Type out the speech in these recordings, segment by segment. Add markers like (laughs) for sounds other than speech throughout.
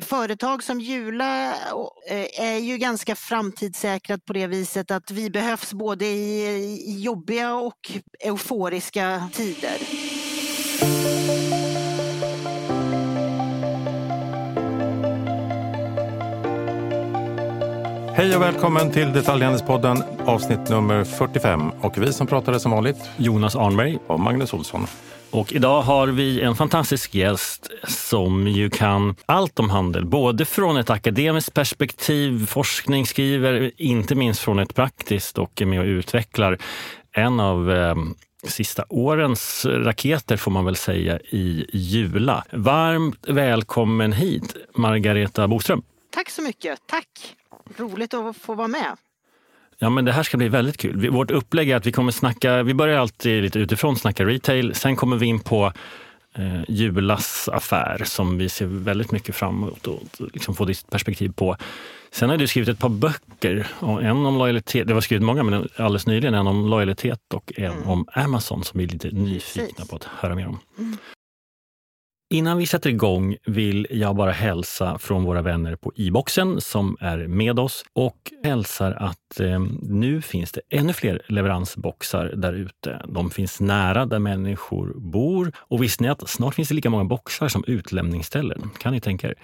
Företag som Jula eh, är ju ganska framtidssäkrat på det viset att vi behövs både i jobbiga och euforiska tider. Hej och välkommen till Detaljhandelspodden avsnitt nummer 45. Och vi som pratar som vanligt Jonas Arnberg och Magnus Olsson. Och idag har vi en fantastisk gäst som ju kan allt om handel, både från ett akademiskt perspektiv, forskning, skriver, inte minst från ett praktiskt och är med och utvecklar en av eh, sista årens raketer får man väl säga i Jula. Varmt välkommen hit Margareta Boström. Tack så mycket. Tack! Roligt att få vara med. Ja, men det här ska bli väldigt kul. Vårt upplägg är att vi kommer snacka, vi börjar alltid lite utifrån, snacka retail. Sen kommer vi in på eh, Julas affär som vi ser väldigt mycket fram emot och liksom få ditt perspektiv på. Sen har du skrivit ett par böcker. En om lojalitet, det var skrivit många, men alldeles nyligen en om lojalitet och en mm. om Amazon som vi är lite nyfikna Precis. på att höra mer om. Mm. Innan vi sätter igång vill jag bara hälsa från våra vänner på e-boxen som är med oss och hälsar att eh, nu finns det ännu fler leveransboxar där ute. De finns nära där människor bor och visste ni att snart finns det lika många boxar som utlämningsställen? Kan ni tänka er?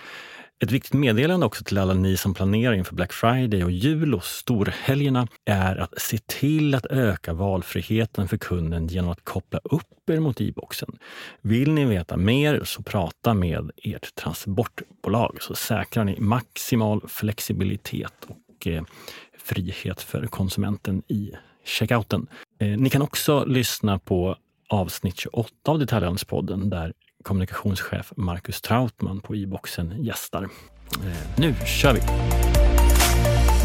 Ett viktigt meddelande också till alla ni som planerar inför Black Friday och jul och storhelgerna är att se till att öka valfriheten för kunden genom att koppla upp er mot e-boxen. Vill ni veta mer så prata med ert transportbolag så säkrar ni maximal flexibilitet och eh, frihet för konsumenten i checkouten. Eh, ni kan också lyssna på avsnitt 28 av Detaljhandelspodden där kommunikationschef Marcus Trautman på e-boxen gästar. Eh, nu kör vi!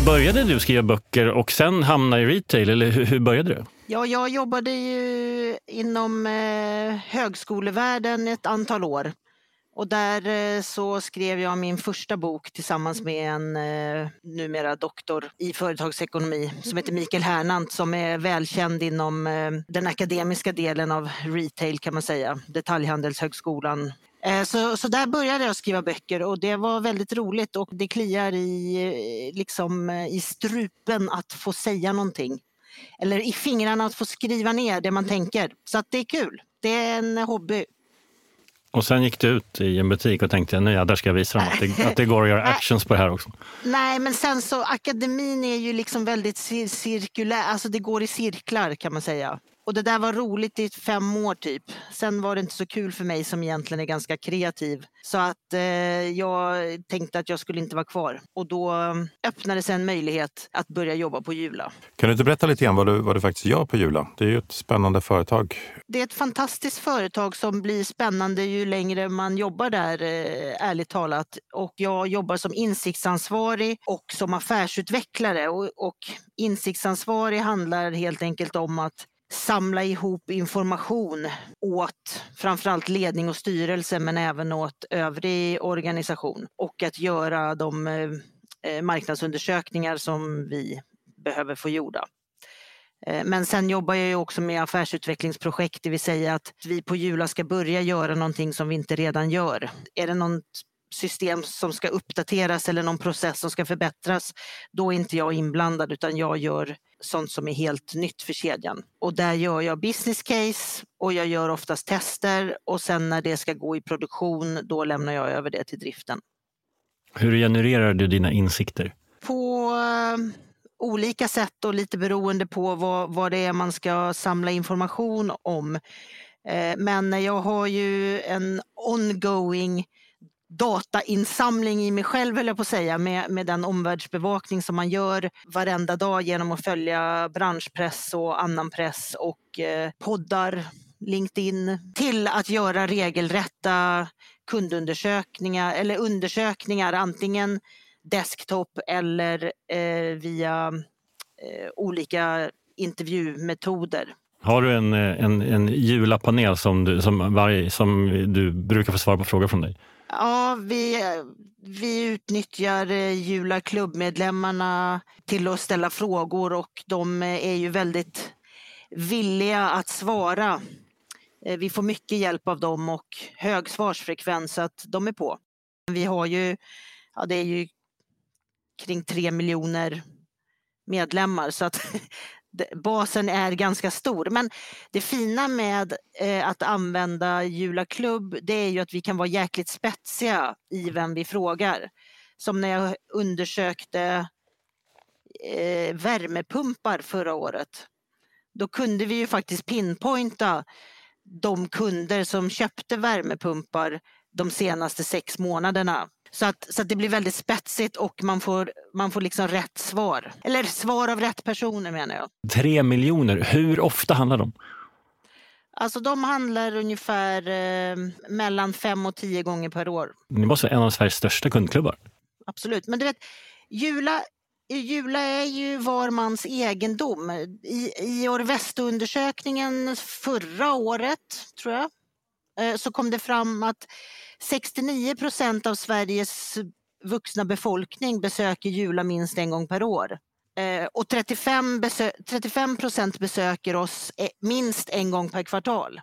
Började du skriva böcker och sen hamna i retail eller hur började du? Ja, jag jobbade ju inom eh, högskolevärlden ett antal år. Och där eh, så skrev jag min första bok tillsammans med en eh, numera doktor i företagsekonomi som heter Mikael Hernant som är välkänd inom eh, den akademiska delen av retail kan man säga, detaljhandelshögskolan så, så där började jag skriva böcker och det var väldigt roligt och det kliar i, liksom, i strupen att få säga någonting. Eller i fingrarna att få skriva ner det man tänker. Så att det är kul. Det är en hobby. Och sen gick du ut i en butik och tänkte nu ja, där ska jag visa dem att det, (laughs) att det går att göra actions på det här också. Nej, men sen så akademin är ju liksom väldigt cirkulär, alltså det går i cirklar kan man säga. Och det där var roligt i fem år typ. Sen var det inte så kul för mig som egentligen är ganska kreativ. Så att eh, jag tänkte att jag skulle inte vara kvar. Och då öppnades en möjlighet att börja jobba på Jula. Kan du inte berätta lite grann vad du, vad du faktiskt gör på Jula? Det är ju ett spännande företag. Det är ett fantastiskt företag som blir spännande ju längre man jobbar där, eh, ärligt talat. Och jag jobbar som insiktsansvarig och som affärsutvecklare. Och, och insiktsansvarig handlar helt enkelt om att samla ihop information åt framförallt ledning och styrelse men även åt övrig organisation och att göra de eh, eh marknadsundersökningar som vi behöver få gjorda. Eh, men sen jobbar jag också med affärsutvecklingsprojekt, det vill säga att vi på Jula ska börja göra någonting som vi inte redan gör. Är det något system som ska uppdateras eller någon process som ska förbättras, då är inte jag inblandad utan jag gör sånt som är helt nytt för kedjan. Och där gör jag business case och jag gör oftast tester och sen när det ska gå i produktion, då lämnar jag över det till driften. Hur genererar du dina insikter? På uh, olika sätt och lite beroende på vad, vad det är man ska samla information om. Uh, men jag har ju en ongoing datainsamling i mig själv, höll jag på att säga, med, med den omvärldsbevakning som man gör varenda dag genom att följa branschpress och annan press och eh, poddar, LinkedIn, till att göra regelrätta kundundersökningar eller undersökningar, antingen desktop eller eh, via eh, olika intervjumetoder. Har du en, eh, en, en Jula-panel som du, som, varje, som du brukar få svara på frågor från dig? Ja, vi, vi utnyttjar eh, Jula klubbmedlemmarna till att ställa frågor och de eh, är ju väldigt villiga att svara. Eh, vi får mycket hjälp av dem och hög svarsfrekvens så att de är på. Vi har ju, ja det är ju kring tre miljoner medlemmar så att (laughs) basen är ganska stor. Men det fina med eh, att använda Jula Klubb det är ju att vi kan vara jäkligt spetsiga i vem vi frågar. Som när jag undersökte eh, värmepumpar förra året. Då kunde vi ju faktiskt pinpointa de kunder som köpte värmepumpar de senaste sex månaderna. Så att, så att det blir väldigt spetsigt och man får, man får liksom rätt svar. Eller svar av rätt personer menar jag. Tre miljoner, hur ofta handlar de? Alltså de handlar ungefär eh, mellan fem och tio gånger per år. Ni måste vara en av Sveriges största kundklubbar. Absolut, men du vet, Jula, Jula är ju var mans egendom. I, i Orvesto-undersökningen förra året, tror jag, eh, så kom det fram att 69 procent av Sveriges vuxna befolkning besöker Jula minst en gång per år. Eh, och 35, besö 35 procent besöker oss eh, minst en gång per kvartal.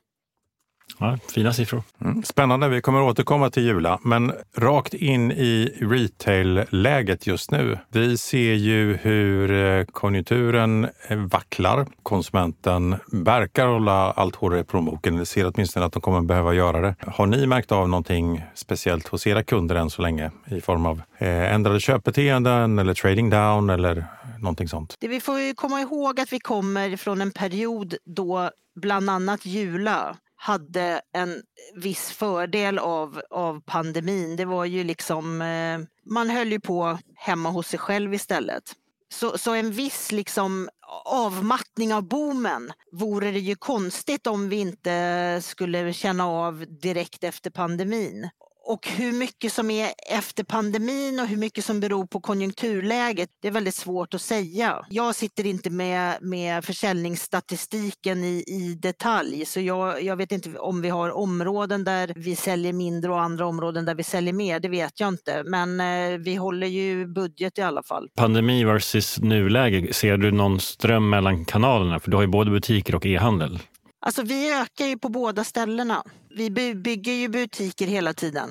Ja, fina siffror. Mm, spännande. Vi kommer återkomma till Jula, men rakt in i retail-läget just nu. Vi ser ju hur eh, konjunkturen eh, vacklar. Konsumenten verkar hålla allt hårdare i plånboken, ser åtminstone att de kommer behöva göra det. Har ni märkt av någonting speciellt hos era kunder än så länge i form av eh, ändrade köpbeteenden eller trading down eller någonting sånt? Det vi får komma ihåg att vi kommer från en period då bland annat Jula hade en viss fördel av, av pandemin. Det var ju liksom, eh, man höll ju på hemma hos sig själv istället. Så, så en viss liksom avmattning av boomen vore det ju konstigt om vi inte skulle känna av direkt efter pandemin. Och hur mycket som är efter pandemin och hur mycket som beror på konjunkturläget, det är väldigt svårt att säga. Jag sitter inte med, med försäljningsstatistiken i, i detalj, så jag, jag vet inte om vi har områden där vi säljer mindre och andra områden där vi säljer mer, det vet jag inte. Men eh, vi håller ju budget i alla fall. Pandemi versus nuläge, ser du någon ström mellan kanalerna? För du har ju både butiker och e-handel. Alltså vi ökar ju på båda ställena. Vi bygger ju butiker hela tiden.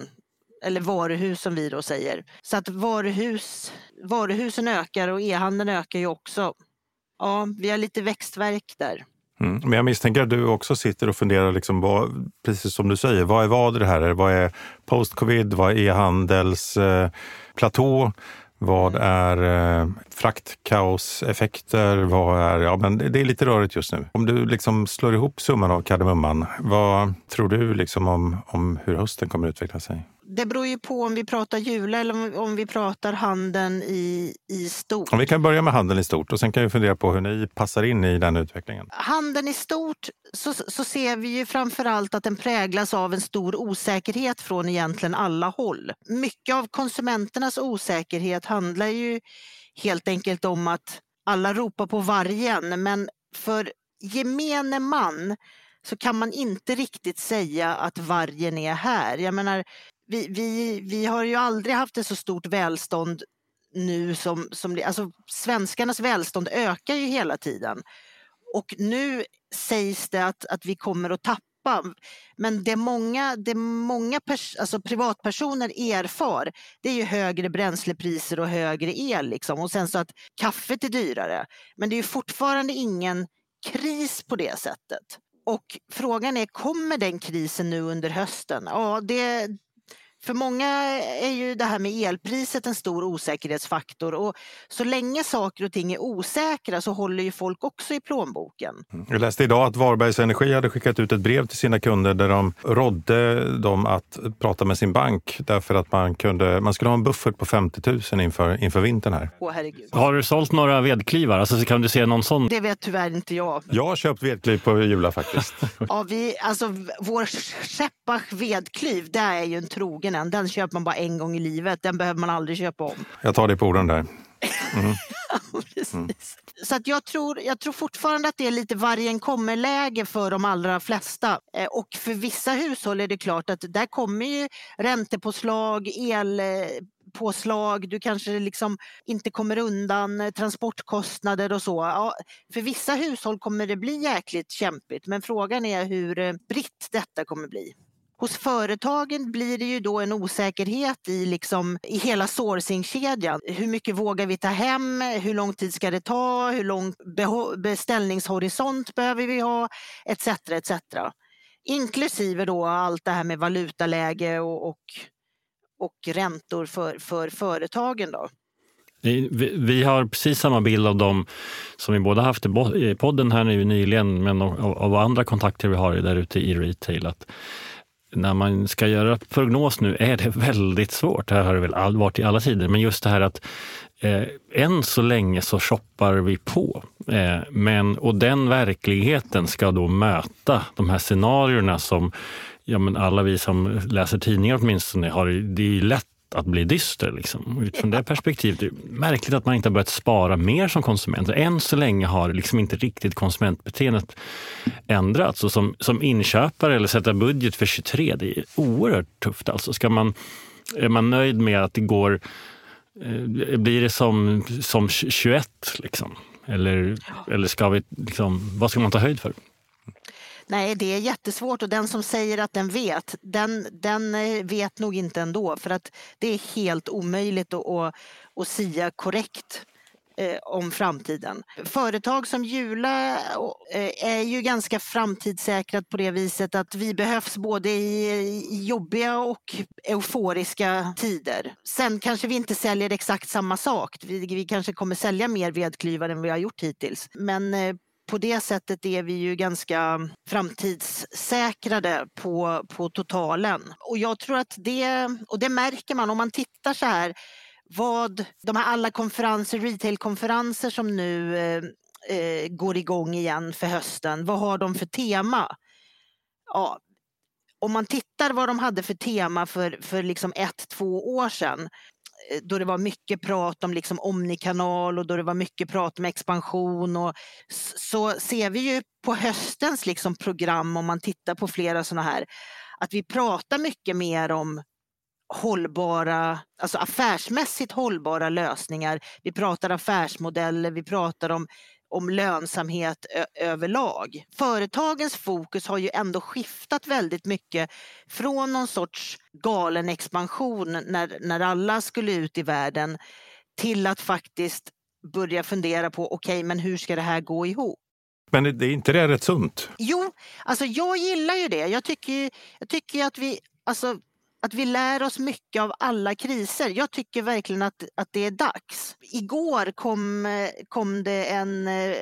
Eller varuhus som vi då säger. Så att varuhus, varuhusen ökar och e-handeln ökar ju också. Ja, vi har lite växtverk där. Mm. Men jag misstänker att du också sitter och funderar, liksom vad, precis som du säger, vad är vad i det här? Vad är post-covid? Vad är e-handelsplatå? eh. Vad är eh, fraktkaoseffekter? Vad är, ja, men det är lite rörigt just nu. Om du liksom slår ihop summan av kardemumman, vad tror du liksom om, om hur hösten kommer att utveckla sig? Det beror ju på om vi pratar Jula eller om vi pratar handeln i, i stort. Om vi kan börja med handeln i stort och sen kan vi fundera på hur ni passar in i den utvecklingen. Handeln i stort så, så ser vi ju framförallt att den präglas av en stor osäkerhet från egentligen alla håll. Mycket av konsumenternas osäkerhet handlar ju helt enkelt om att alla ropar på vargen men för gemene man så kan man inte riktigt säga att vargen är här. Jag menar, vi, vi, vi har ju aldrig haft ett så stort välstånd nu som, som alltså svenskarnas välstånd ökar ju hela tiden. Och nu sägs det att, att vi kommer att tappa. Men det många, det många pers, alltså privatpersoner erfar det är ju högre bränslepriser och högre el. Liksom. Och sen så att kaffet är dyrare. Men det är fortfarande ingen kris på det sättet. Och frågan är, kommer den krisen nu under hösten? Ja, det, för många är ju det här med elpriset en stor osäkerhetsfaktor och så länge saker och ting är osäkra så håller ju folk också i plånboken. Mm. Jag läste idag att Varbergs Energi hade skickat ut ett brev till sina kunder där de rådde dem att prata med sin bank därför att man, kunde, man skulle ha en buffert på 50 000 inför, inför vintern här. Åh, herregud. Har du sålt några vedklivar? Alltså, kan du se någon sån? Det vet tyvärr inte jag. Jag har köpt vedkliv på Jula faktiskt. (laughs) ja, vi, alltså, vår Scheppach vedklyv, det är ju en trogen den. Den köper man bara en gång i livet. Den behöver man aldrig köpa om. Jag tar det på orden där. Mm. (laughs) mm. Så att jag, tror, jag tror fortfarande att det är lite vargen kommer-läge för de allra flesta. Eh, och för vissa hushåll är det klart att där kommer ju räntepåslag, elpåslag, du kanske liksom inte kommer undan transportkostnader och så. Ja, för vissa hushåll kommer det bli jäkligt kämpigt men frågan är hur eh, britt detta kommer bli. Hos företagen blir det ju då en osäkerhet i, liksom, i hela sourcingkedjan. Hur mycket vågar vi ta hem? Hur lång tid ska det ta? Hur lång beställningshorisont behöver vi ha? Etc. etc. Inklusive då allt det här med valutaläge och, och, och räntor för, för företagen. Då. Vi har precis samma bild av dem som vi båda haft i podden här nu nyligen, men av andra kontakter vi har där ute i retail. Att när man ska göra prognos nu är det väldigt svårt. Det här har det väl varit i alla tider, men just det här att eh, än så länge så shoppar vi på. Eh, men, och den verkligheten ska då möta de här scenarierna som ja, men alla vi som läser tidningar åtminstone har. Det är lätt att bli dyster. Liksom. Utifrån det perspektivet det är märkligt att man inte har börjat spara mer som konsument. Än så länge har liksom inte riktigt konsumentbeteendet ändrats. Och som, som inköpare eller sätta budget för 23, det är oerhört tufft. Alltså ska man, är man nöjd med att det går eh, blir det som, som 21? Liksom? Eller, eller ska vi, liksom, vad ska man ta höjd för? Nej, det är jättesvårt och den som säger att den vet, den, den eh, vet nog inte ändå för att det är helt omöjligt att, att, att sia korrekt eh, om framtiden. Företag som Jula eh, är ju ganska framtidssäkrat på det viset att vi behövs både i jobbiga och euforiska tider. Sen kanske vi inte säljer exakt samma sak. Vi, vi kanske kommer sälja mer vedklyvar än vi har gjort hittills. Men eh, på det sättet är vi ju ganska framtidssäkrade på, på totalen. Och jag tror att det, och det märker man om man tittar så här vad de här alla konferenser, retailkonferenser som nu eh, eh går igång igen för hösten, vad har de för tema? Ja, om man tittar vad de hade för tema för, för liksom ett, två år sedan Eh, då det var mycket prat om liksom omnikanal och då det var mycket prat om expansion. Och så ser vi ju på höstens liksom program, om man tittar på flera sådana här, att vi pratar mycket mer om hållbara, alltså affärsmässigt hållbara lösningar. Vi pratar affärsmodeller, vi pratar om om lönsamhet överlag. Företagens fokus har ju ändå skiftat väldigt mycket från någon sorts galen expansion när, när alla skulle ut i världen till att faktiskt börja fundera på okej, okay, men hur ska det här gå ihop? Men det är inte det rätt sunt? Jo, alltså jag gillar ju det. Jag tycker, jag tycker att vi, alltså att vi lär oss mycket av alla kriser. Jag tycker verkligen att, att det är dags. Igår kom, eh, kom det en, eh,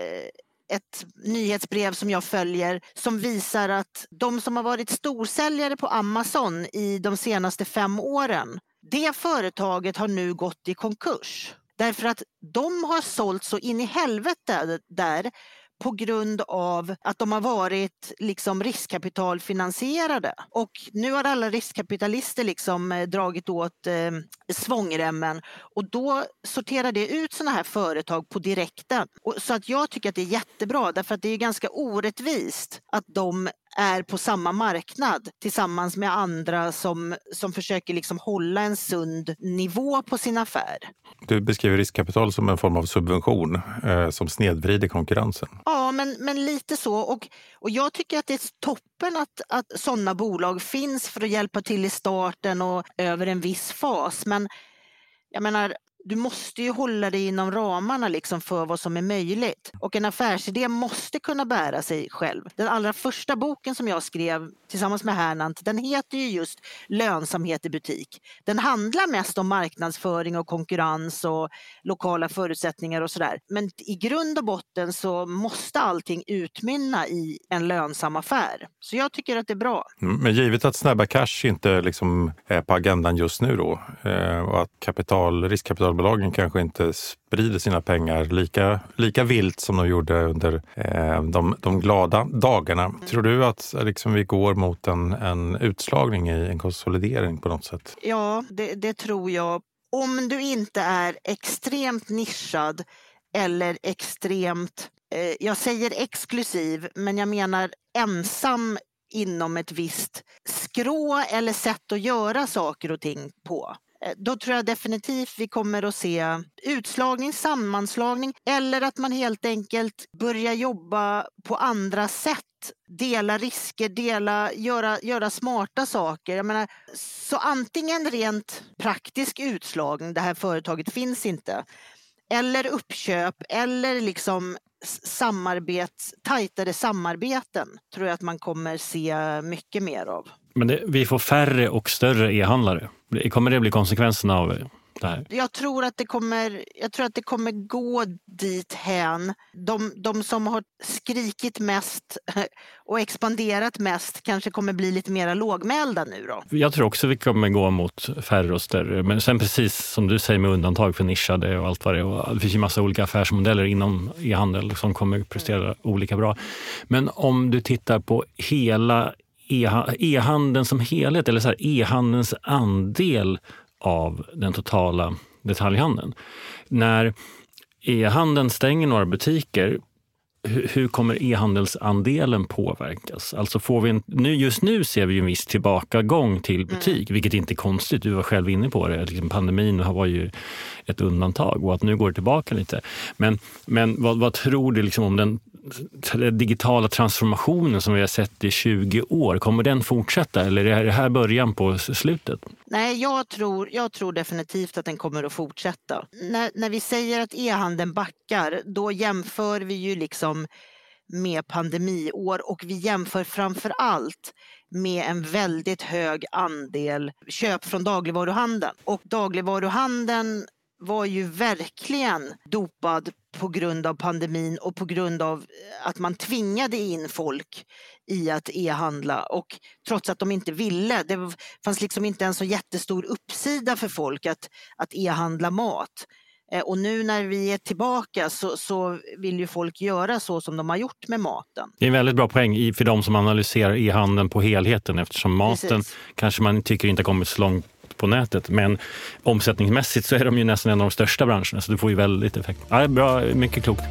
ett nyhetsbrev som jag följer som visar att de som har varit storsäljare på Amazon i de senaste fem åren, det företaget har nu gått i konkurs. Därför att de har sålt så in i helvete där på grund av att de har varit liksom riskkapitalfinansierade. Och nu har alla riskkapitalister liksom eh, dragit åt eh, svångremmen och då sorterar det ut sådana här företag på direkten. Och, så att jag tycker att det är jättebra därför att det är ganska orättvist att de är på samma marknad tillsammans med andra som, som försöker liksom hålla en sund nivå på sin affär. Du beskriver riskkapital som en form av subvention eh, som snedvrider konkurrensen. Ja, men, men lite så. Och, och jag tycker att det är toppen att, att sådana bolag finns för att hjälpa till i starten och över en viss fas. Men jag menar, du måste ju hålla dig inom ramarna liksom för vad som är möjligt. Och en affärsidé måste kunna bära sig själv. Den allra första boken som jag skrev tillsammans med Hernant, den heter ju just Lönsamhet i butik. Den handlar mest om marknadsföring och konkurrens och lokala förutsättningar och sådär. Men i grund och botten så måste allting utmynna i en lönsam affär. Så jag tycker att det är bra. Men givet att snabba cash inte liksom är på agendan just nu då eh, och att kapital, riskkapital spelbolagen kanske inte sprider sina pengar lika, lika vilt som de gjorde under eh, de, de glada dagarna. Mm. Tror du att liksom, vi går mot en, en utslagning i en konsolidering på något sätt? Ja, det, det tror jag. Om du inte är extremt nischad eller extremt, eh, jag säger exklusiv, men jag menar ensam inom ett visst skrå eller sätt att göra saker och ting på. Eh, då tror jag definitivt vi kommer att se utslagning, sammanslagning eller att man helt enkelt börjar jobba på andra sätt dela risker, dela, göra, göra smarta saker. Jag menar, så antingen rent praktisk utslagning, det här företaget finns inte, eller uppköp eller liksom samarbets, tajtare samarbeten tror jag att man kommer se mycket mer av. Men det, vi får färre och större e-handlare. Kommer det bli konsekvensen av det här? Jag tror att det kommer, jag tror att det kommer gå dit hän. De, de som har skrikit mest (laughs) och expanderat mest kanske kommer bli lite mer lågmälda nu då. Jag tror också vi kommer gå mot färre och större. Men sen precis som du säger med undantag för nischade och allt vad det är. Det finns ju massa olika affärsmodeller inom e-handel som kommer prestera mm. olika bra. Men om du tittar på hela e-handeln som helhet eller e-handelns andel av den totala detaljhandeln. När e-handeln stänger några butiker hur kommer e-handelsandelen påverkas? Alltså får vi en, nu, just nu ser vi en viss tillbakagång till mm. butik, mm. vilket inte är konstigt. Du var själv inne på det. Liksom pandemin var ju ett undantag och att nu går det tillbaka lite. Men, men vad, vad tror du liksom om den digitala transformationen som vi har sett i 20 år, kommer den fortsätta eller är det här början på slutet? Nej, jag tror, jag tror definitivt att den kommer att fortsätta. När, när vi säger att e-handeln backar, då jämför vi ju liksom med pandemiår och vi jämför framför allt med en väldigt hög andel köp från dagligvaruhandeln. Och dagligvaruhandeln var ju verkligen dopad på grund av pandemin och på grund av att man tvingade in folk i att e-handla och trots att de inte ville. Det fanns liksom inte en så jättestor uppsida för folk att, att e-handla mat. Eh, och nu när vi är tillbaka så, så, vill ju folk göra så som de har gjort med maten. Det är en väldigt bra poäng för de som analyserar e-handeln på helheten eftersom maten Precis. kanske man tycker inte kommit så långt på nätet. Men omsättningsmässigt så är de ju nästan en av de största branscherna så du får ju väldigt effekt. Ja, bra, mycket klokt.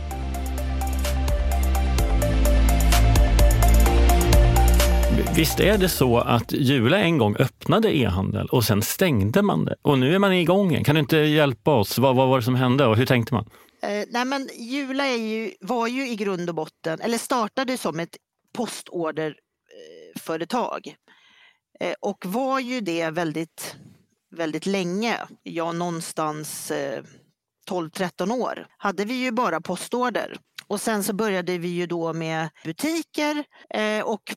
Visst är det så att Jula en gång öppnade e-handel och sen stängde man det och nu är man igång igen. Kan du inte hjälpa oss? Vad, vad var det som hände och hur tänkte man? Eh, nej men Jula är ju, var ju i grund och botten, eller startade som ett postorderföretag eh, och var ju det väldigt väldigt länge, ja någonstans eh, 12-13 år, hade vi ju bara postorder. Och sen så började vi ju då med butiker eh, och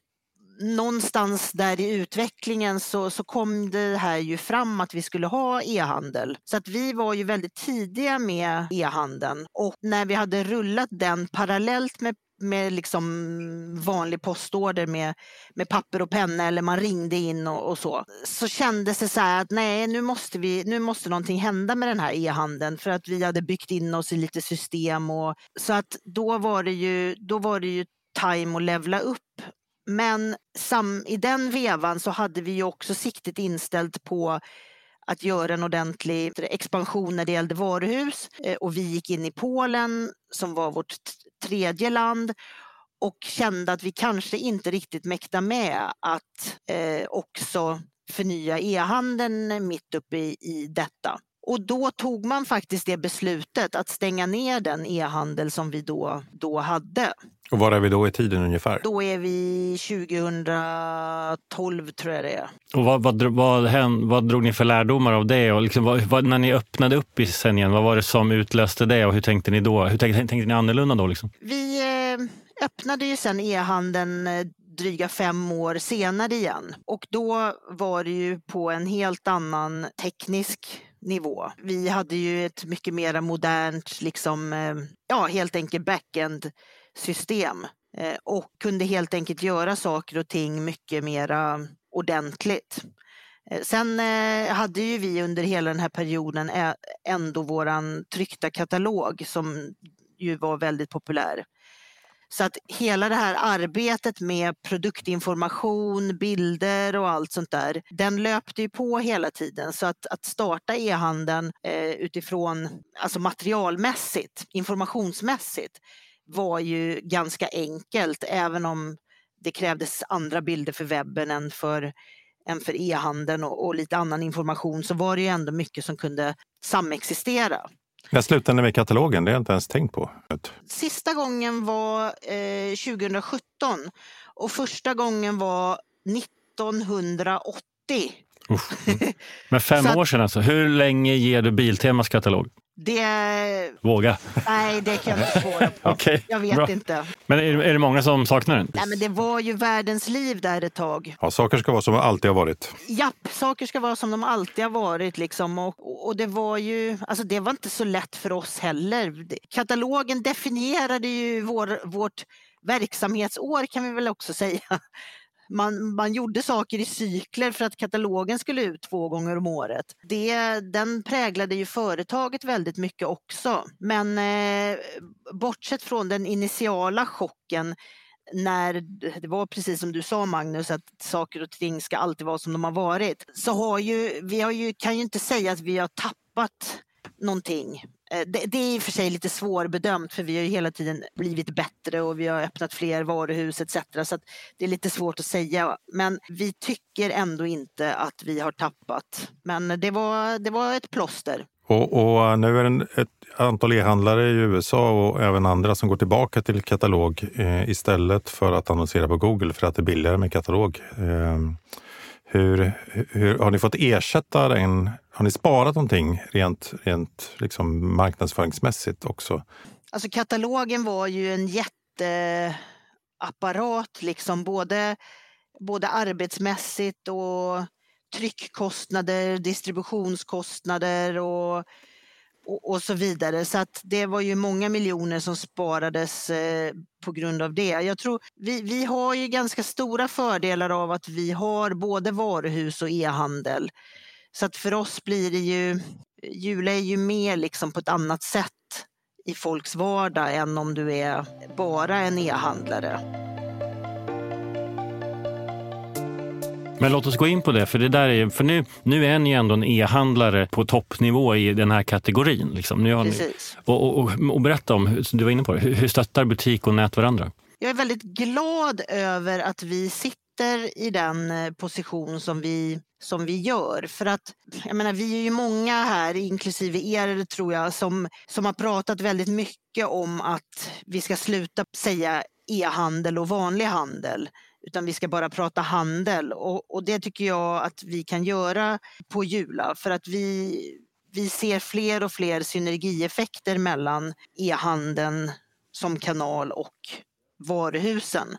någonstans där i utvecklingen så, så kom det här ju fram att vi skulle ha e-handel. Så att vi var ju väldigt tidiga med e-handeln och när vi hade rullat den parallellt med med liksom vanlig postorder med, med papper och penna eller man ringde in och, och, så. Så kändes det så här att nej, nu måste, vi, nu måste någonting hända med den här e-handeln för att vi hade byggt in oss i lite system. Och, så att då var det ju, då var det ju time att levla upp. Men sam, i den vevan så hade vi ju också siktet inställt på att göra en ordentlig expansion när det gällde varuhus eh, och vi gick in i Polen som var vårt tredje land och kände att vi kanske inte riktigt mäktar med att eh, också förnya e-handeln mitt uppe i, i detta. Och då tog man faktiskt det beslutet att stänga ner den e-handel som vi då, då hade. Och var är vi då i tiden ungefär? Då är vi 2012 tror jag det är. Och vad, vad, vad, vad drog ni för lärdomar av det? Och liksom, vad, när ni öppnade upp i sen igen, vad var det som utlöste det och hur tänkte ni då? Hur tänkte, tänkte ni annorlunda då? Liksom? Vi eh, öppnade ju sen e-handeln eh, dryga fem år senare igen och då var det ju på en helt annan teknisk nivå. Vi hade ju ett mycket mer modernt, liksom, eh, ja helt enkelt backend system eh, och kunde helt enkelt göra saker och ting mycket mera ordentligt. Eh, sen hade ju vi under hela den här perioden ändå våran tryckta katalog som ju var väldigt populär. Så att hela det här arbetet med produktinformation, bilder och allt sånt där, den löpte ju på hela tiden. Så att, att starta e-handeln eh, utifrån, alltså materialmässigt, informationsmässigt, var ju ganska enkelt, även om det krävdes andra bilder för webben än för än för e-handeln och, och, lite annan information så var det ju ändå mycket som kunde samexistera. När slutade med katalogen? Det har jag inte ens tänkt på. Sista gången var eh, 2017 och första gången var 1980. Usch. Mm. (laughs) Men fem att- år sedan alltså. Hur länge ger du Biltemas katalog? Det, Våga. nej, det kan jag inte (laughs) svara på. Okej, Jag vet bra. inte. Men är, är det många som saknar den? Nej, men det var ju världens liv där ett tag. Ja, saker ska vara som de alltid har varit. Japp, saker ska vara som de alltid har varit. Liksom. Och, och det var ju, alltså det var inte så lätt för oss heller. Katalogen definierade ju vår, vårt verksamhetsår kan vi väl också säga. Man, man gjorde saker i cykler för att katalogen skulle ut två gånger om året. Det, den präglade ju företaget väldigt mycket också. Men eh, bortsett från den initiala chocken när det var precis som du sa Magnus, att saker och ting ska alltid vara som de har varit. Så har ju, vi har ju, kan ju inte säga att vi har tappat någonting. Eh, det, det är i och för sig lite svårbedömt för vi har ju hela tiden blivit bättre och vi har öppnat fler varuhus etc. Så att det är lite svårt att säga. Men vi tycker ändå inte att vi har tappat. Men det var, det var ett plåster. Och, och nu är det ett antal e-handlare i USA och även andra som går tillbaka till katalog eh, istället för att annonsera på Google för att det är billigare med katalog. Eh, hur, hur, har ni fått ersätta den? Har ni sparat någonting rent, rent liksom marknadsföringsmässigt också? Alltså katalogen var ju en jätteapparat, liksom både, både arbetsmässigt och tryckkostnader, distributionskostnader och, och, och så vidare. Så att det var ju många miljoner som sparades eh, på grund av det. Jag tror vi, vi har ju ganska stora fördelar av att vi har både varuhus och e-handel. Så att för oss blir det ju, Jula är ju mer liksom på ett annat sätt i folks vardag än om du är bara en e-handlare. Men låt oss gå in på det, för, det där är, för nu, nu är ni ändå en e-handlare på toppnivå i den här kategorin. Liksom. Nu har ni, Precis. och, och, och, och berätta om, du var inne på det, hur, hur stöttar butik och nät varandra? Jag är väldigt glad över att vi sitter i den eh, position som vi, som vi gör. För att jag menar, vi är ju många här, inklusive er tror jag, som, som har pratat väldigt mycket om att vi ska sluta säga e-handel och vanlig handel. Utan vi ska bara prata handel och, och det tycker jag att vi kan göra på Jula för att vi, vi ser fler och fler synergieffekter mellan e-handeln som kanal och varuhusen.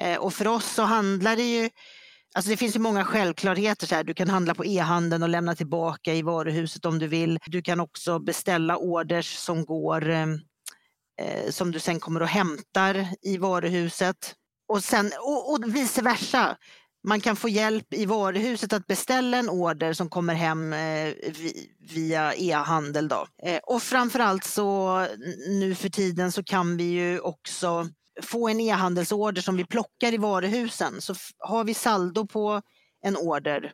Eh, och för oss så handlar det ju Alltså det finns ju många självklarheter. Så här. Du kan handla på e-handeln och lämna tillbaka i varuhuset om du vill. Du kan också beställa orders som går eh, eh som du sen kommer och hämtar i varuhuset. Och, sen, och, och vice versa. Man kan få hjälp i varuhuset att beställa en order som kommer hem eh, via e-handel. Då. Eh, och framförallt så nu för tiden så kan vi ju också få en e-handelsorder som vi plockar i varuhusen. Så har vi saldo på en order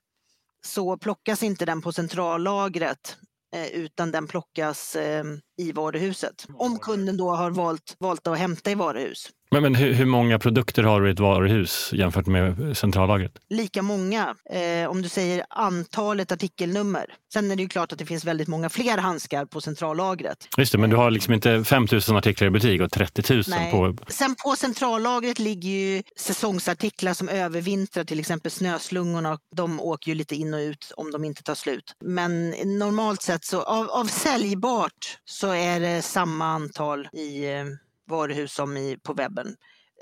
så plockas inte den på centrallagret eh, utan den plockas eh, i varuhuset. Om kunden då har valt, valt att hämta i varuhus. Men, men hur, hur många produkter har du i ett varuhus jämfört med centrallagret? Lika många eh, om du säger antalet artikelnummer. Sen är det ju klart att det finns väldigt många fler handskar på centrallagret. Just det, men du har liksom inte 5 000 artiklar i butik och 30 000 Nej. på... Sen på centrallagret ligger ju säsongsartiklar som övervintrar, till exempel snöslungorna. De åker ju lite in och ut om de inte tar slut. Men normalt sett så av, av säljbart så är det samma antal i eh, varuhus som i, på webben.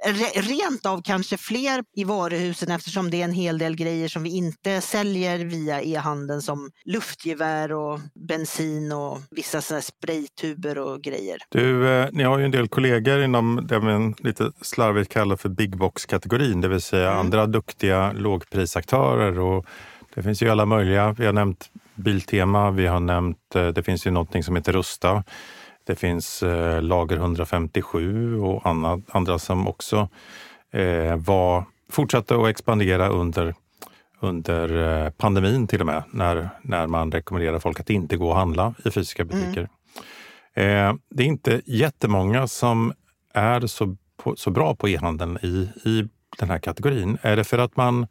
Re, rent av kanske fler i varuhusen eftersom det är en hel del grejer som vi inte säljer via e-handeln som luftgevär och bensin och vissa såna spraytuber och grejer. Du, eh, ni har ju en del kollegor inom det man lite slarvigt kallar för big box-kategorin, det vill säga Mm. andra duktiga lågprisaktörer. Och det finns ju alla möjliga. Vi har nämnt Biltema, vi har nämnt, eh, det finns ju någonting som heter Rusta. Det finns eh, Lager 157 och andra, andra som också eh, var, fortsatte att expandera under, under eh, pandemin till och med, när, när man rekommenderar folk att inte gå och handla i fysiska butiker. Eh, det är inte jättemånga som är så, på, så bra på e-handeln i, i den här kategorin. Är det för att man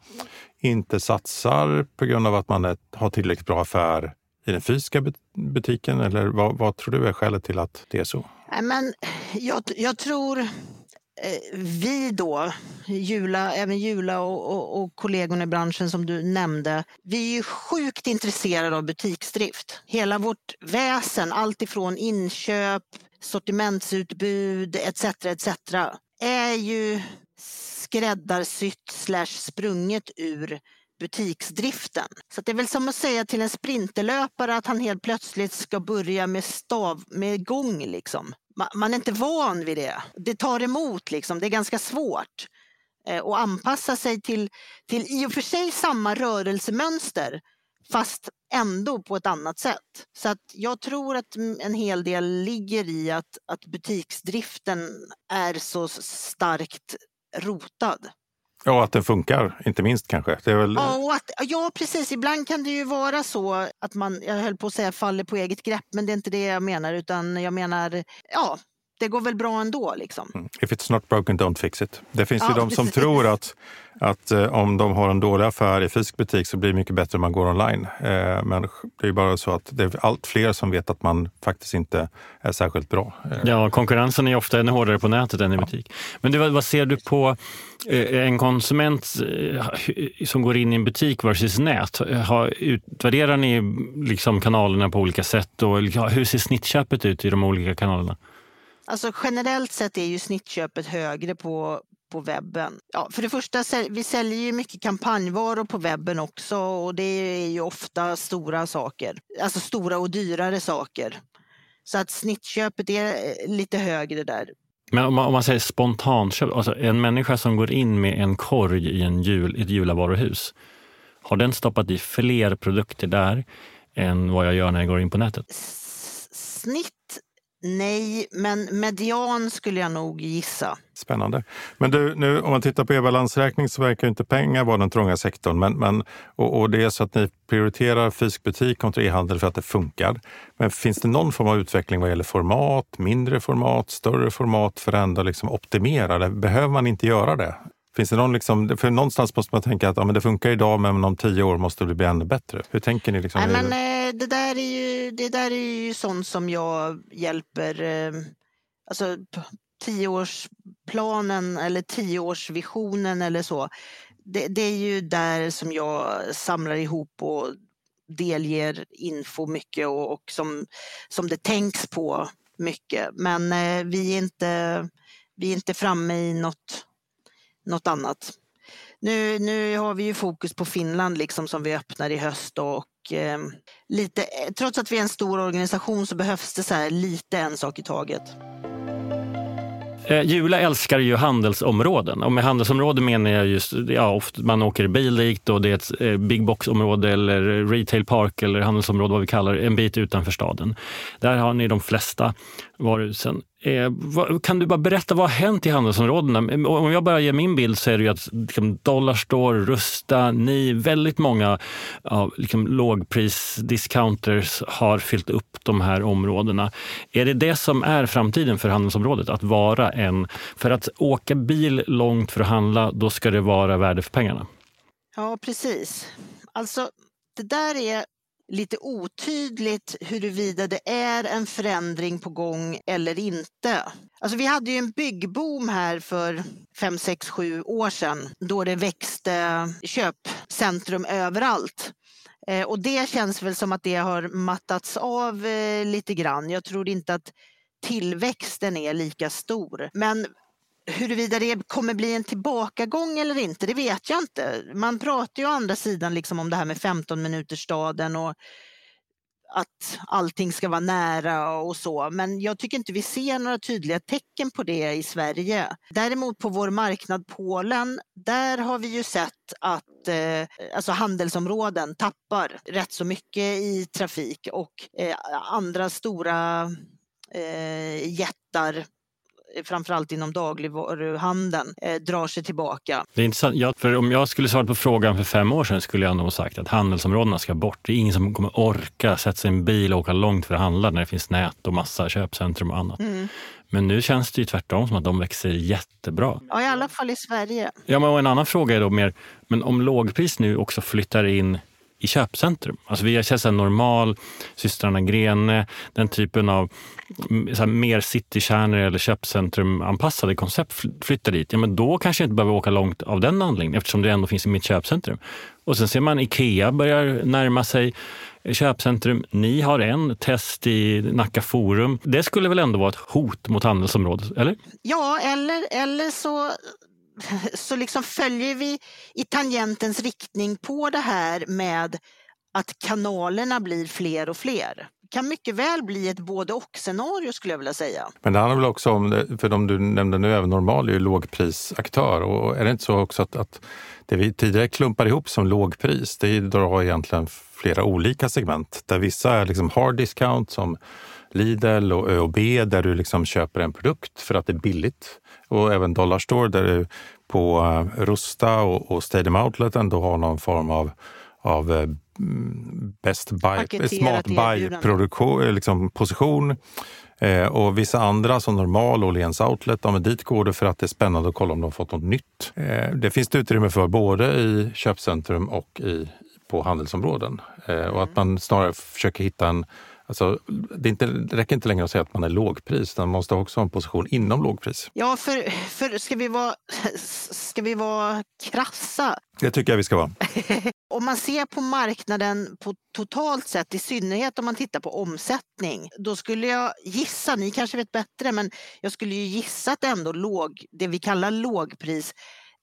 inte satsar på grund av att man är, har tillräckligt bra affär i den fysiska butiken? Eller vad, vad tror du är skälet till att det är så? Men jag, jag tror eh, vi då, Jula, även Jula och, och, och kollegorna i branschen som du nämnde, vi är ju sjukt intresserade av butiksdrift. Hela vårt väsen, allt ifrån inköp, sortimentsutbud etc. etc. är ju skräddarsytt slash sprunget ur butiksdriften. Så det är väl som att säga till en sprinterlöpare att han helt plötsligt ska börja med stav, med gång liksom. Man är inte van vid det. Det tar emot liksom, det är ganska svårt eh, att anpassa sig till, till i och för sig samma rörelsemönster fast ändå på ett annat sätt. Så att jag tror att en hel del ligger i att, att butiksdriften är så starkt rotad. Ja, att den funkar, inte minst kanske. Det är väl... ja, att, ja, precis. Ibland kan det ju vara så att man, jag höll på att säga faller på eget grepp, men det är inte det jag menar, utan jag menar, ja, det går väl bra ändå. Liksom. Mm. If it's not broken, don't fix it. Det finns ja, ju de som tror att, att eh, om de har en dålig affär i fysisk butik så blir det mycket bättre om man går online. Eh, men det är bara så att det är allt fler som vet att man faktiskt inte är särskilt bra. Eh. Ja, konkurrensen är ofta ännu hårdare på nätet än i butik. Men du, vad ser du på eh, en konsument eh, som går in i en butik versus nät? Utvärderar ni liksom kanalerna på olika sätt och hur ser snittköpet ut i de olika kanalerna? Alltså generellt sett är ju snittköpet högre på, på webben. Ja, för det första, vi säljer ju mycket kampanjvaror på webben också och det är ju ofta stora saker. Alltså stora och dyrare saker. Så att snittköpet är eh, lite högre där. Men om man, om man säger spontanköp, alltså en människa som går in med en korg i en jul, ett julavaruhus, har den stoppat i fler produkter där än vad jag gör när jag går in på nätet? Snitt Nej, men median skulle jag nog gissa. Spännande. Men du, nu om man tittar på er balansräkning så verkar inte pengar vara den trånga sektorn. Men, men, och, och det är så att ni prioriterar fysisk butik kontra e-handel för att det funkar. Men finns det någon form av utveckling vad gäller format, mindre format, större format för att liksom optimera det? Behöver man inte göra det? Finns det någon, liksom, för någonstans måste man tänka att ja, men det funkar idag men om tio år måste det bli ännu bättre. Hur tänker ni? Liksom? Nej, men, eh, det, där är ju, det där är ju sånt som jag hjälper, eh, alltså tioårsplanen eller tioårsvisionen eller så. Det, det, är ju där som jag samlar ihop och delger info mycket och, och som, som det tänks på mycket. Men eh, vi, är inte, vi är inte framme i något något annat. Nu, nu har vi ju fokus på Finland liksom som vi öppnar i höst och eh, lite, trots att vi är en stor organisation så behövs det så här lite en sak i taget. Eh, Jula älskar ju handelsområden och med handelsområden menar jag just, ja, ofta man åker bil dit och det är ett eh, big box-område eller retail park eller handelsområde, vad vi kallar det, en bit utanför staden. Där har ni de flesta varuhusen. Eh, kan du bara berätta vad har hänt i handelsområdena? Om jag bara ger min bild så är det ju att liksom, Dollarstore, Rusta, ni, väldigt många ja, liksom, lågpris-discounters har fyllt upp de här områdena. Är det det som är framtiden för handelsområdet? Att vara en... För att åka bil långt för att handla, då ska det vara värde för pengarna. Ja, precis. Alltså, det där är lite otydligt huruvida det är en förändring på gång eller inte. Alltså vi hade ju en byggboom här för 5, 6, 7 år sedan då det växte köpcentrum överallt. Eh, och det känns väl som att det har mattats av eh, lite grann. Jag tror inte att tillväxten är lika stor. Men Huruvida det kommer bli en tillbakagång eller inte, det vet jag inte. Man pratar ju å andra sidan liksom om det här med 15 minutersstaden och att allting ska vara nära och så. Men jag tycker inte vi ser några tydliga tecken på det i Sverige. Däremot på vår marknad Polen, där har vi ju sett att eh, alltså handelsområden tappar rätt så mycket i trafik och eh, andra stora eh, jättar framförallt inom dagligvaruhandeln, eh, drar sig tillbaka. Det är intressant. Ja, för om jag skulle svara på frågan för fem år sedan skulle jag nog sagt att handelsområdena ska bort. Det är ingen som kommer orka sätta sig i en bil och åka långt för att handla när det finns nät och massa köpcentrum och annat. Mm. Men nu känns det ju tvärtom som att de växer jättebra. Ja, i alla fall i Sverige. Ja, men en annan fråga är då mer, men om lågpris nu också flyttar in i köpcentrum. Alltså vi har sett en normal, systrarna Grene, den typen av mm, så här, mer citykärnor eller köpcentrumanpassade koncept flyttar dit. Ja, men då kanske jag inte behöver åka långt av den anledningen eftersom det ändå finns i mitt köpcentrum. Och sen ser man Ikea börjar närma sig köpcentrum. Ni har en test i Nacka Forum. Det skulle väl ändå vara ett hot mot handelsområdet, eller? Ja, eller, eller så (laughs) så liksom följer vi i tangentens riktning på det här med att kanalerna blir fler och fler. Det kan mycket väl bli ett både och scenario skulle jag vilja säga. Men det handlar väl också om, för de du nämnde nu, även Normal är ju lågprisaktör och är det inte så också att, att det vi tidigare klumpar ihop som lågpris, det drar egentligen flera olika segment där vissa är liksom hard discount som Lidl och ÖoB där du liksom köper en produkt för att det är billigt. Och även Dollarstore där du på eh, Rusta och, och Stadium Outlet ändå har någon form av, av eh, best buy, smart buy-position. Eh, liksom, position. Eh, och vissa andra som Normal och Åhléns Outlet, ja, dit går det för att det är spännande att kolla om de fått något nytt. Eh, det finns det utrymme för både i köpcentrum och i, på handelsområden. Eh, och att man snarare försöker hitta en Alltså, det, inte, det räcker inte längre att säga att man är lågpris, man måste också ha en position inom lågpris. Ja, för, för ska, vi vara, ska vi vara krassa? Det tycker jag vi ska vara. (laughs) om man ser på marknaden på totalt sett, i synnerhet om man tittar på omsättning, då skulle jag gissa, ni kanske vet bättre, men jag skulle ju gissa att ändå låg, det vi kallar lågpris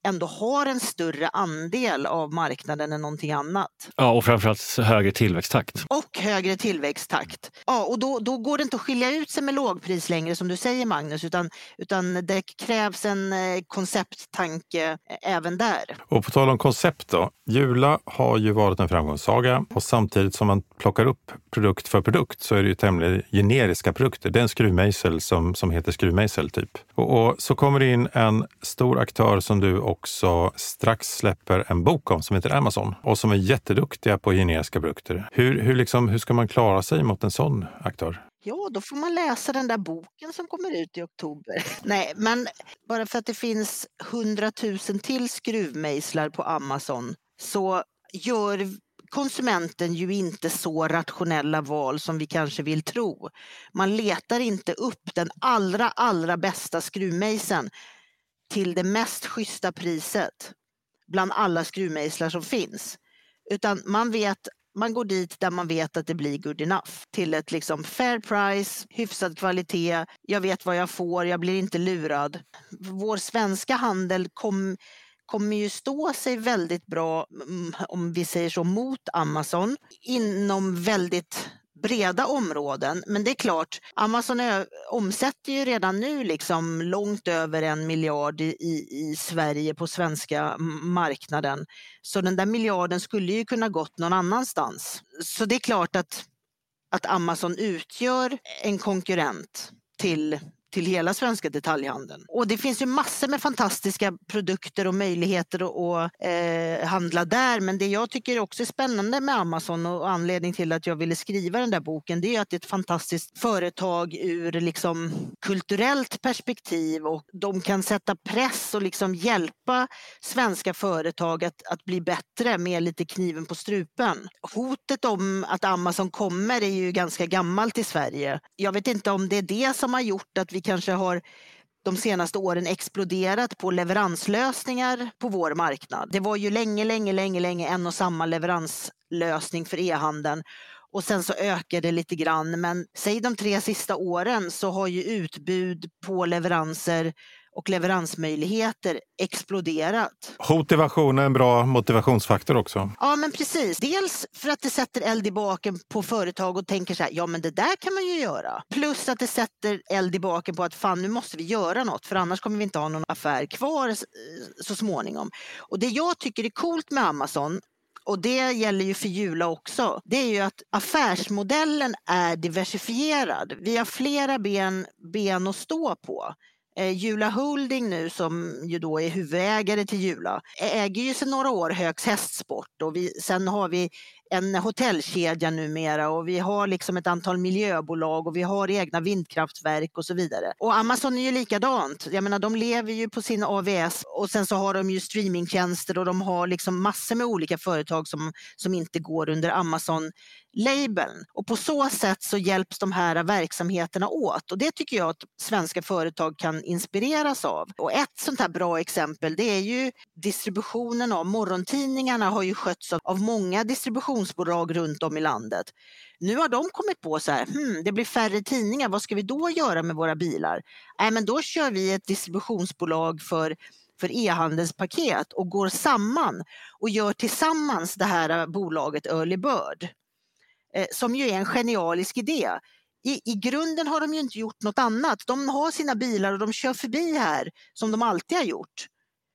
ändå har en större andel av marknaden än någonting annat. Ja, och framförallt högre tillväxttakt. Och högre tillväxttakt. Ja, och då, då går det inte att skilja ut sig med lågpris längre som du säger Magnus, utan, utan det krävs en eh, koncepttanke även där. Och på tal om koncept då. Jula har ju varit en framgångssaga och samtidigt som man plockar upp produkt för produkt så är det ju tämligen generiska produkter. Det är en skruvmejsel som, som heter skruvmejsel typ. Och, och så kommer det in en stor aktör som du också strax släpper en bok om som heter Amazon och som är jätteduktiga på generiska produkter. Hur, hur, liksom, hur ska man klara sig mot en sån aktör? Ja, då får man läsa den där boken som kommer ut i oktober. (laughs) Nej, men bara för att det finns hundratusen till skruvmejslar på Amazon så gör konsumenten ju inte så rationella val som vi kanske vill tro. Man letar inte upp den allra, allra bästa skruvmejseln till det mest schyssta priset bland alla skruvmejslar som finns. Utan man vet man går dit där man vet att det blir good enough. Till ett liksom fair price, hyfsad kvalitet, jag vet vad jag får, jag blir inte lurad. Vår svenska handel kom, kommer ju stå sig väldigt bra, mm, om vi säger så, mot Amazon inom väldigt breda områden. Men det är klart, Amazon omsätter ju redan nu liksom långt över en miljard i, i Sverige på svenska marknaden. Så den där miljarden skulle ju kunna gått någon annanstans. Så det är klart att, att Amazon utgör en konkurrent till till hela svenska detaljhandeln. Och det finns ju massor med fantastiska produkter och möjligheter att eh, handla där. Men det jag tycker också är spännande med Amazon och anledning till att jag ville skriva den där boken, det är att det är ett fantastiskt företag ur liksom kulturellt perspektiv och de kan sätta press och liksom hjälpa svenska företag att, att bli bättre med lite kniven på strupen. Hotet om att Amazon kommer är ju ganska gammalt i Sverige. Jag vet inte om det är det som har gjort att vi vi kanske har de senaste åren exploderat på leveranslösningar på vår marknad. Det var ju länge, länge, länge, länge en och samma leveranslösning för e-handeln och sen så ökade det lite grann. Men säg de tre sista åren så har ju utbud på leveranser och leveransmöjligheter exploderat. Motivation är en bra motivationsfaktor också. Ja, men precis. Dels för att det sätter eld i baken på företag och tänker så här, ja men det där kan man ju göra. Plus att det sätter eld i baken på att fan nu måste vi göra något för annars kommer vi inte ha någon affär kvar så småningom. Och det jag tycker är coolt med Amazon och det gäller ju för Jula också, det är ju att affärsmodellen är diversifierad. Vi har flera ben, ben att stå på. Eh, Jula Holding nu som ju då är huvudägare till Jula äger ju sedan några år Högs hästsport och vi, sen har vi en hotellkedja numera och vi har liksom ett antal miljöbolag och vi har egna vindkraftverk och så vidare. Och Amazon är ju likadant. Jag menar, de lever ju på sin AVS och sen så har de ju streamingtjänster och de har liksom massor med olika företag som, som inte går under Amazon labeln. Och på så sätt så hjälps de här verksamheterna åt och det tycker jag att svenska företag kan inspireras av. Och ett sånt här bra exempel det är ju distributionen av morgontidningarna har ju skötts av många distributionsbolag runt om i landet. Nu har de kommit på så här, hmm, det blir färre tidningar, vad ska vi då göra med våra bilar? Nej, men då kör vi ett distributionsbolag för för e-handelspaket och går samman och gör tillsammans det här bolaget Early Bird. Eh, som ju är en genialisk idé. I, I grunden har de ju inte gjort något annat. De har sina bilar och de kör förbi här som de alltid har gjort.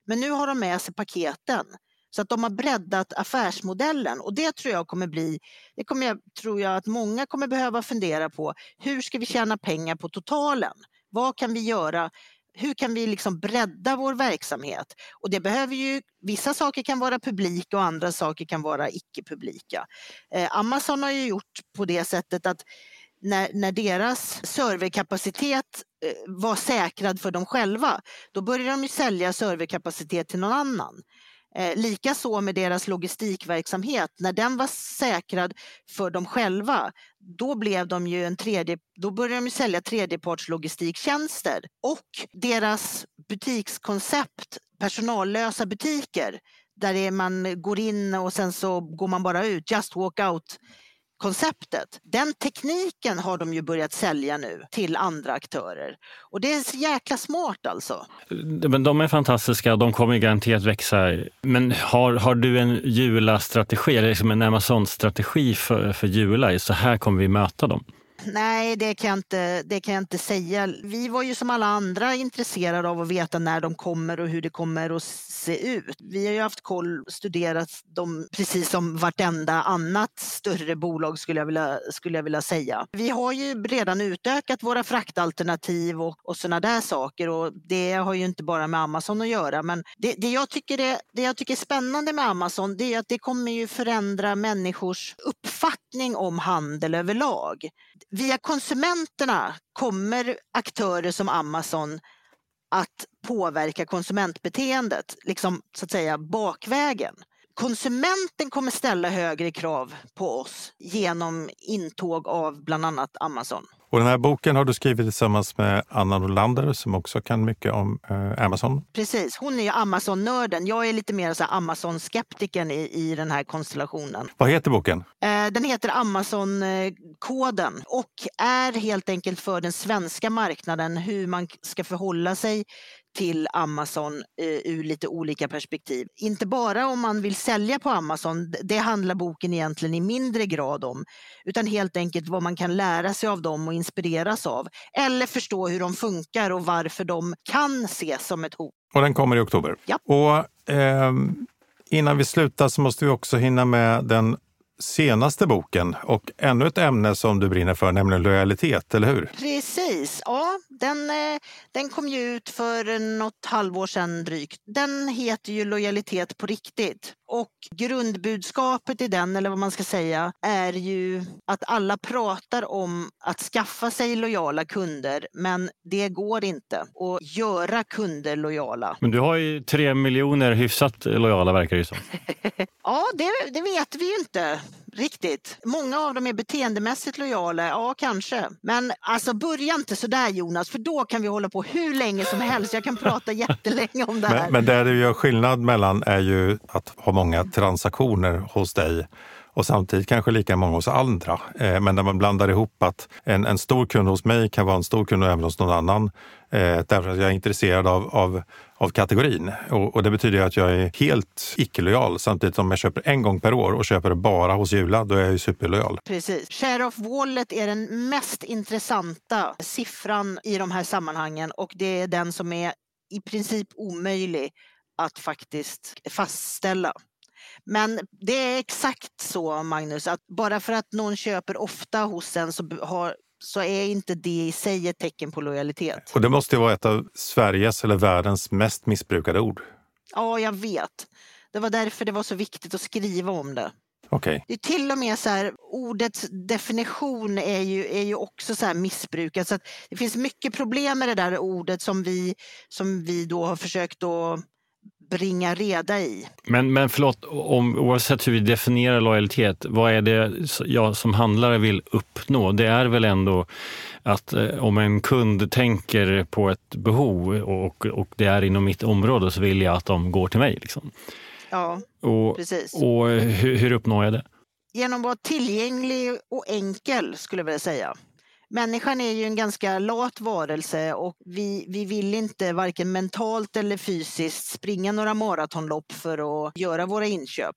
Men nu har de med sig paketen. Så att de har breddat affärsmodellen och det tror jag kommer bli, det kommer jag, tror jag att många kommer behöva fundera på. Hur ska vi tjäna pengar på totalen? Vad kan vi göra hur kan vi liksom bredda vår verksamhet? Och det behöver ju, vissa saker kan vara publika och andra saker kan vara icke-publika. Eh, Amazon har ju gjort på det sättet att när, när deras serverkapacitet eh, var säkrad för dem själva, då började de sälja serverkapacitet till någon annan. Eh, Likaså med deras logistikverksamhet, när den var säkrad för dem själva, då blev de ju en tredje, då började de sälja tredjepartslogistiktjänster och deras butikskoncept, personallösa butiker, där man går in och sen så går man bara ut, just walk out konceptet. Den tekniken har de ju börjat sälja nu till andra aktörer. Och det är så jäkla smart alltså. Men de är fantastiska, de kommer garanterat växa. Men har, har du en Jula-strategi, eller liksom en Amazon-strategi för, för Jula? Så här kommer vi möta dem. Nej, det kan, jag inte, det kan jag inte säga. Vi var ju som alla andra intresserade av att veta när de kommer och hur det kommer att se ut. Vi har ju haft koll, studerat dem precis som vartenda annat större bolag skulle jag vilja, skulle jag vilja säga. Vi har ju redan utökat våra fraktalternativ och, och sådana där saker och det har ju inte bara med Amazon att göra. Men det, det, jag, tycker är, det jag tycker är spännande med Amazon det är att det kommer ju förändra människors uppfattning om handel överlag via konsumenterna kommer aktörer som Amazon att påverka konsumentbeteendet, liksom så att säga bakvägen. Konsumenten kommer ställa högre krav på oss genom intåg av bland annat Amazon. Och den här boken har du skrivit tillsammans med Anna Nordlander som också kan mycket om eh, Amazon. Precis, hon är Amazon-nörden. Jag är lite mer Amazon-skeptikern i, i den här konstellationen. Vad heter boken? Eh, den heter Amazon-koden och är helt enkelt för den svenska marknaden hur man ska förhålla sig till Amazon eh, ur lite olika perspektiv. Inte bara om man vill sälja på Amazon, det handlar boken egentligen i mindre grad om, utan helt enkelt vad man kan lära sig av dem och inspireras av. Eller förstå hur de funkar och varför de kan ses som ett hot. Och den kommer i oktober. Ja. Och, eh, innan vi slutar så måste vi också hinna med den senaste boken och ännu ett ämne som du brinner för, nämligen lojalitet, eller hur? Precis, ja. Den, eh, den kom ju ut för något halvår sedan drygt. Den heter ju Lojalitet på riktigt och grundbudskapet i den, eller vad man ska säga, är ju att alla pratar om att skaffa sig lojala kunder, men det går inte att göra kunder lojala. Men du har ju tre miljoner hyfsat lojala verkar det som. (laughs) ja, det, det vet vi ju inte riktigt. Många av dem är beteendemässigt lojala, ja kanske. Men alltså börja inte sådär Jonas, för då kan vi hålla på hur länge som helst. Jag kan prata (laughs) jättelänge om det här. Men, men det du gör skillnad mellan är ju att ha många transaktioner hos dig och samtidigt kanske lika många hos andra. Eh, men när man blandar ihop att en, en stor kund hos mig kan vara en stor kund även hos någon annan eh, därför att jag är intresserad av, av, av kategorin. Och, och, det betyder att jag är helt icke-lojal samtidigt som jag köper en gång per år och köper det bara hos Jula, då är jag ju superlojal. Precis. Share of wallet är den mest intressanta siffran i de här sammanhangen och det är den som är i princip omöjlig att faktiskt fastställa. Men det är exakt så Magnus, att bara för att någon köper ofta hos en så, har, så är inte det i sig ett tecken på lojalitet. Och det måste ju vara ett av Sveriges eller världens mest missbrukade ord. Ja, jag vet. Det var därför det var så viktigt att skriva om det. Okay. Det är till och med så här, ordets definition är ju, är ju också så här missbrukat. Så det finns mycket problem med det där ordet som vi, som vi då har försökt att bringa reda i. Men, men förlåt, om, oavsett hur vi definierar lojalitet, vad är det jag som handlare vill uppnå? Det är väl ändå att eh, om en kund tänker på ett behov och, och det är inom mitt område så vill jag att de går till mig. Liksom. Ja, och, precis. Och hur, hur uppnår jag det? Genom att vara tillgänglig och enkel skulle jag vilja säga. Människan är ju en ganska lat varelse och vi, vi vill inte varken mentalt eller fysiskt springa några maratonlopp för att göra våra inköp.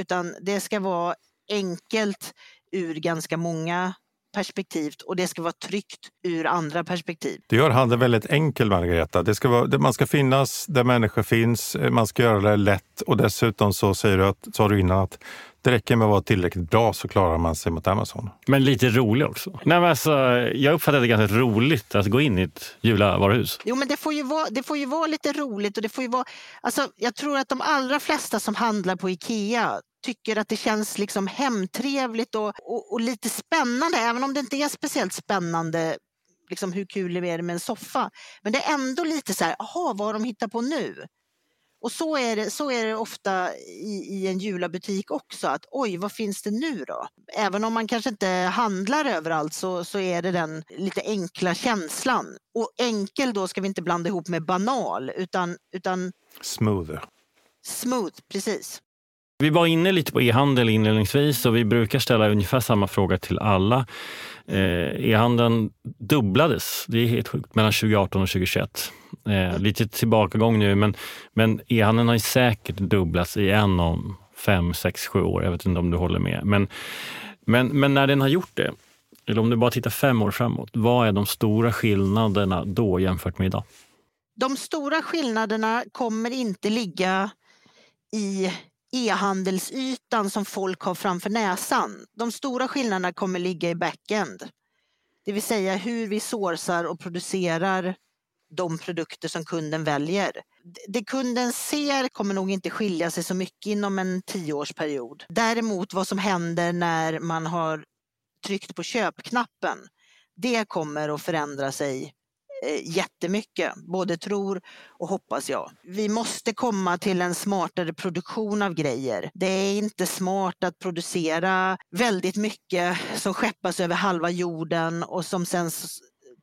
Utan det ska vara enkelt ur ganska många perspektiv och det ska vara tryggt ur andra perspektiv. Det gör handeln väldigt enkel, Margareta. Det ska vara, man ska finnas där människor finns, man ska göra det lätt och dessutom så säger du att, sa du innan att det räcker med att vara tillräckligt bra så klarar man sig mot Amazon. Men lite rolig också. Nej, men alltså, jag uppfattar det ganska roligt att gå in i ett Jula-varuhus. Jo, men det får, ju vara, det får ju vara lite roligt och det får ju vara... Alltså, jag tror att de allra flesta som handlar på Ikea tycker att det känns liksom hemtrevligt och, och, och lite spännande, även om det inte är speciellt spännande liksom hur kul är det med en soffa. Men det är ändå lite så här, jaha, vad har de hittat på nu? Och så är det, så är det ofta i, i en julabutik också, att oj, vad finns det nu då? Även om man kanske inte handlar överallt så, så är det den lite enkla känslan. Och enkel då ska vi inte blanda ihop med banal, utan, utan Smooth. Smooth, precis. Vi var inne lite på e-handel inledningsvis och vi brukar ställa ungefär samma fråga till alla. Eh, e-handeln dubblades, det är helt sjukt, mellan 2018 och 2021. Eh, lite tillbakagång nu, men, men e-handeln har säkert dubblats i en om fem, sex, sju år. Jag vet inte om du håller med. Men, men, men när den har gjort det, eller om du bara tittar fem år framåt, vad är de stora skillnaderna då jämfört med idag? De stora skillnaderna kommer inte ligga i e-handelsytan som folk har framför näsan. De stora skillnaderna kommer ligga i backend. Det vill säga hur vi sourcar och producerar de produkter som kunden väljer. Det kunden ser kommer nog inte skilja sig så mycket inom en tioårsperiod. Däremot vad som händer när man har tryckt på köpknappen, det kommer att förändra sig Eh, jättemycket, både tror och hoppas jag. Vi måste komma till en smartare produktion av grejer. Det är inte smart att producera väldigt mycket som skeppas över halva jorden och som sen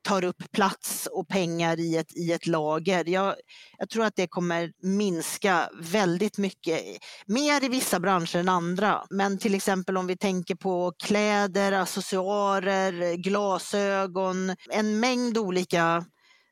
tar upp plats och pengar i ett, i ett lager. Jag, jag, tror att det kommer minska väldigt mycket, mer i vissa branscher än andra. Men till exempel om vi tänker på kläder, accessoarer, glasögon, en mängd olika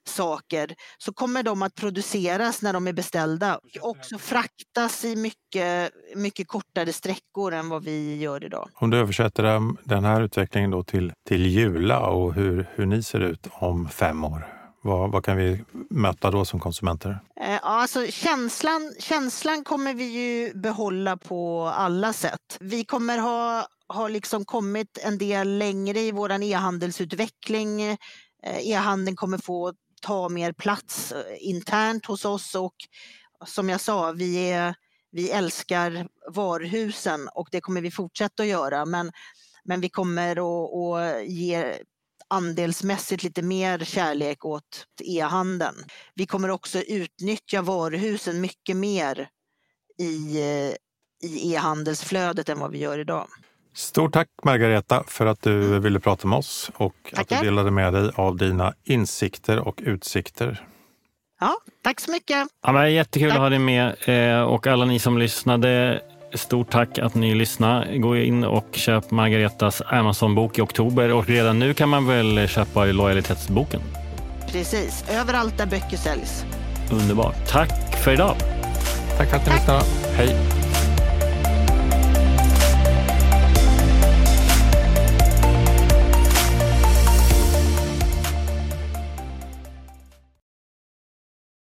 saker så kommer de att produceras när de är beställda och också fraktas i mycket, mycket kortare sträckor än vad vi gör idag. Om du översätter den här utvecklingen då till, till Jula och hur, hur ni ser ut om fem år, vad, vad kan vi möta då som konsumenter? Eh, alltså, känslan, känslan kommer vi ju behålla på alla sätt. Vi kommer ha, ha liksom kommit en del längre i vår e-handelsutveckling. Eh, e-handeln kommer få ta mer plats eh, internt hos oss och som jag sa, vi, är, vi älskar varuhusen och det kommer vi fortsätta att göra. Men, men vi kommer att, att ge andelsmässigt lite mer kärlek åt e-handeln. Vi kommer också utnyttja varuhusen mycket mer i, eh, i e-handelsflödet än vad vi gör idag. Stort tack Margareta för att du ville prata med oss och Tackar. att du delade med dig av dina insikter och utsikter. Ja, tack så mycket. Ja, men jättekul tack. att ha dig med eh, och alla ni som lyssnade. Stort tack att ni lyssnade. Gå in och köp Margaretas Amazon-bok i oktober och redan nu kan man väl köpa lojalitetsboken? Precis, överallt där böcker säljs. Underbart. Tack för idag. Tack för att ni lyssnade. Hej.